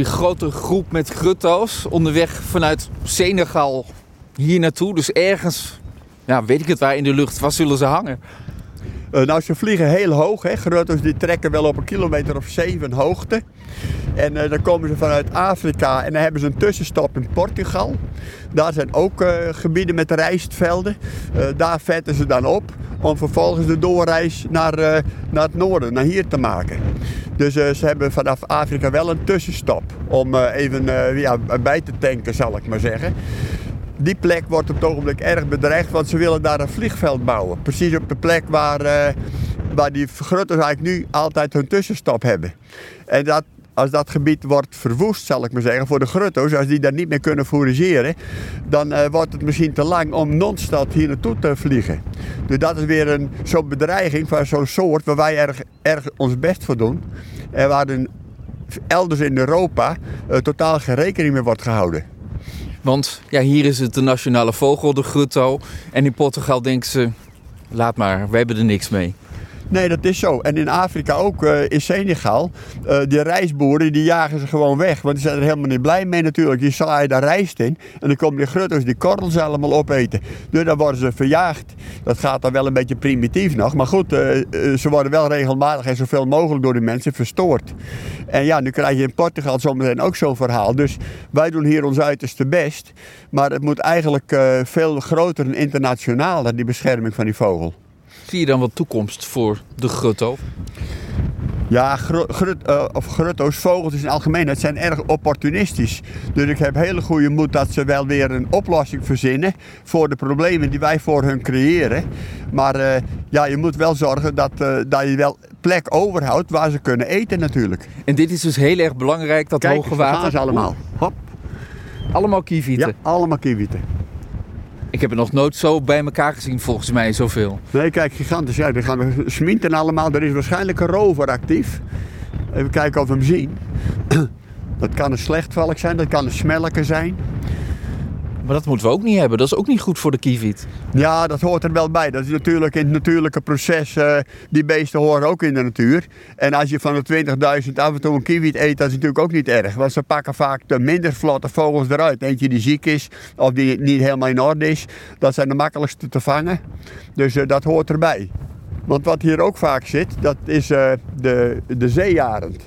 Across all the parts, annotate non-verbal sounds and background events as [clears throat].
die grote groep met grutto's onderweg vanuit Senegal hier naartoe. Dus ergens, ja, weet ik het waar in de lucht, waar zullen ze hangen? Uh, nou, ze vliegen heel hoog. Hè. Grutto's die trekken wel op een kilometer of zeven hoogte. En uh, dan komen ze vanuit Afrika en dan hebben ze een tussenstop in Portugal. Daar zijn ook uh, gebieden met rijstvelden. daar vetten ze dan op om vervolgens de doorreis naar, naar het noorden, naar hier te maken. Dus ze hebben vanaf Afrika wel een tussenstop om even ja, bij te tanken, zal ik maar zeggen die plek wordt op het ogenblik erg bedreigd, want ze willen daar een vliegveld bouwen. Precies op de plek waar, waar die vergrutters eigenlijk nu altijd hun tussenstop hebben. En dat, als dat gebied wordt verwoest, zal ik maar zeggen, voor de grutto's, als die daar niet meer kunnen fourageren, dan uh, wordt het misschien te lang om non-stop hier naartoe te vliegen. Dus dat is weer een zo'n bedreiging van zo'n soort waar wij erg, erg ons best voor doen. En waar elders in Europa uh, totaal geen rekening mee wordt gehouden. Want ja, hier is het de nationale vogel, de grutto. En in Portugal denken ze, laat maar, we hebben er niks mee. Nee, dat is zo. En in Afrika ook, uh, in Senegal, uh, die rijstboeren die jagen ze gewoon weg. Want die zijn er helemaal niet blij mee natuurlijk. Die zaaien daar rijst in en dan komen die grutto's die korrels allemaal opeten. Dus dan worden ze verjaagd. Dat gaat dan wel een beetje primitief nog. Maar goed, uh, ze worden wel regelmatig en zoveel mogelijk door de mensen verstoord. En ja, nu krijg je in Portugal zometeen ook zo'n verhaal. Dus wij doen hier ons uiterste best. Maar het moet eigenlijk veel groter en internationaal, die bescherming van die vogel. Zie je dan wat toekomst voor de grutto? Ja, grut, uh, of grutto's, vogels in het algemeen, zijn erg opportunistisch. Dus ik heb hele goede moed dat ze wel weer een oplossing verzinnen voor de problemen die wij voor hun creëren. Maar uh, ja, je moet wel zorgen dat, uh, dat je wel plek overhoudt waar ze kunnen eten natuurlijk. En dit is dus heel erg belangrijk, dat Kijk, hoge water? Kijk, allemaal. Hop. Allemaal kievieten? Ja, allemaal kievieten. Ik heb er nog nooit zo bij elkaar gezien, volgens mij, zoveel. Nee, kijk, gigantisch. Ja, die gaan we sminten allemaal. Er is waarschijnlijk een rover actief. Even kijken of we hem zien. [clears throat] Dat kan een slechtvalk zijn, dat kan een smelker zijn. Maar dat moeten we ook niet hebben. Dat is ook niet goed voor de kieviet. Ja, dat hoort er wel bij. Dat is natuurlijk in het natuurlijke proces. Uh, die beesten horen ook in de natuur. En als je van de 20.000 af en toe een kieviet eet, dat is natuurlijk ook niet erg. Want ze pakken vaak de minder vlotte vogels eruit. Eentje die ziek is of die niet helemaal in orde is. Dat zijn de makkelijkste te vangen. Dus uh, dat hoort erbij. Want wat hier ook vaak zit, dat is uh, de, de zeearend.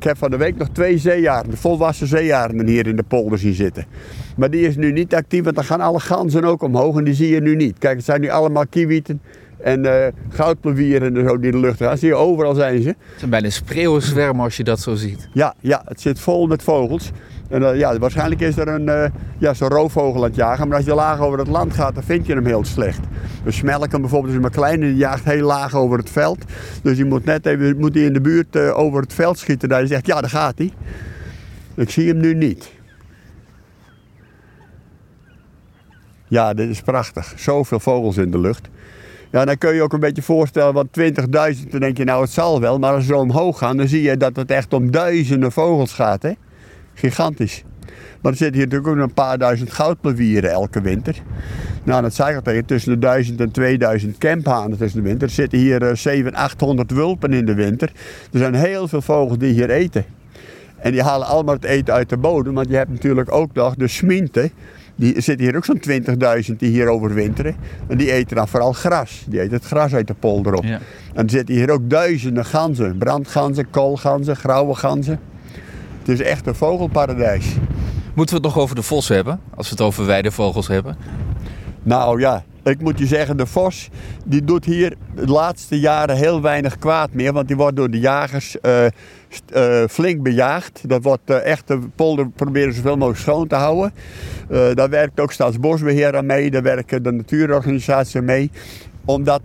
Ik heb van de week nog twee zeearenden, volwassen zeearenden hier in de polder zien zitten. Maar die is nu niet actief, want dan gaan alle ganzen ook omhoog en die zie je nu niet. Kijk, het zijn nu allemaal kiewieten en uh, goudplevieren en zo die in de lucht gaan. Zie je, overal zijn ze. Het zijn bijna spreeuwenzwermen als je dat zo ziet. Ja, ja, het zit vol met vogels. En uh, ja, waarschijnlijk is er een uh, ja, zo'n roofvogel aan het jagen. Maar als je laag over het land gaat, dan vind je hem heel slecht. Dus smelken bijvoorbeeld is maar klein die jaagt heel laag over het veld. Dus je moet net even moet die in de buurt uh, over het veld schieten. Daar je zegt, ja, daar gaat hij. Ik zie hem nu niet. Ja, dit is prachtig. Zoveel vogels in de lucht. Ja, dan kun je ook een beetje voorstellen, want 20.000, dan denk je nou het zal wel. Maar als ze omhoog gaan, dan zie je dat het echt om duizenden vogels gaat. Hè? Gigantisch. Maar er zitten hier natuurlijk ook een paar duizend goudplevieren elke winter. Nou, dat zei ik al tegen, tussen de 1000 en 2000 kemphanen tussen de winter. Er zitten hier uh, 700, 800 wulpen in de winter. Er zijn heel veel vogels die hier eten. En die halen allemaal het eten uit de bodem, want je hebt natuurlijk ook nog de sminten. Die zitten hier ook zo'n 20.000 die hier overwinteren. En die eten dan vooral gras. Die eten het gras uit de polder op. Ja. En er zitten hier ook duizenden ganzen. Brandganzen, koolganzen, grauwe ganzen. Het is echt een vogelparadijs. Moeten we het nog over de vos hebben, als we het over weidevogels hebben? Nou ja, ik moet je zeggen, de vos die doet hier de laatste jaren heel weinig kwaad meer. Want die wordt door de jagers uh, uh, flink bejaagd. Dat wordt uh, echt, de polder proberen zoveel mogelijk schoon te houden. daar werkt ook Staatsbosbeheer aan mee, daar werken de natuurorganisaties mee. Omdat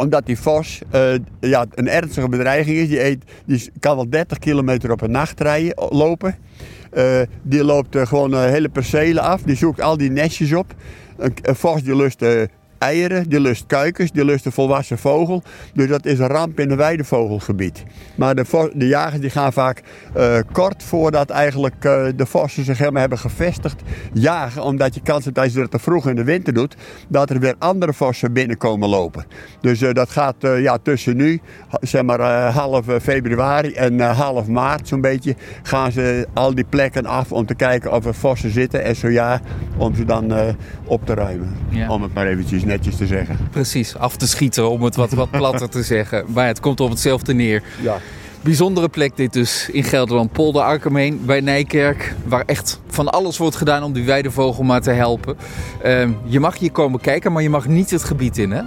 omdat die vos uh, ja, een ernstige bedreiging is. Die, eet, die kan wel 30 kilometer op een nacht rijden, lopen. Uh, die loopt uh, gewoon hele percelen af. Die zoekt al die nestjes op. Een, een vos die lust eieren, die lust kuikens, die lust een volwassen vogel. Dus dat is een ramp in een weidevogelgebied. Maar de, de jagers die gaan vaak eh, kort voordat eigenlijk eh, de vossen zich helemaal hebben gevestigd jagen. Omdat je kans hebt als je dat te vroeg in de winter doet, dat er weer andere vossen binnenkomen lopen. Dus eh, dat gaat ja, tussen nu, zeg maar half februari en half maart zo'n beetje, gaan ze al die plekken af om te kijken of er vossen zitten. En zo ja, om ze dan op te ruimen. Ja. Om het maar eventjes netjes te zeggen. Precies, af te schieten om het wat, wat platter te zeggen. Maar het komt op hetzelfde neer. Ja. Bijzondere plek dit dus in Gelderland. Polder Arkermeen bij Nijkerk. Waar echt van alles wordt gedaan om die weidevogel maar te helpen. Ehm, je mag hier komen kijken, maar je mag niet het gebied in hè?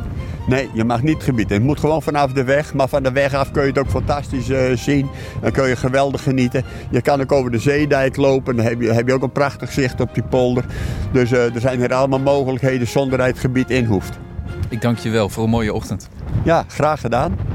Nee, je mag niet gebieden. Het moet gewoon vanaf de weg. Maar van de weg af kun je het ook fantastisch eh, zien. Dan kun je geweldig genieten. Je kan ook over de zeedijk lopen. Dan heb je, heb je ook een prachtig zicht op die polder. Dus eh, er zijn hier allemaal mogelijkheden zonder dat je het gebied in hoeft. Ik dank je wel voor een mooie ochtend. Ja, graag gedaan.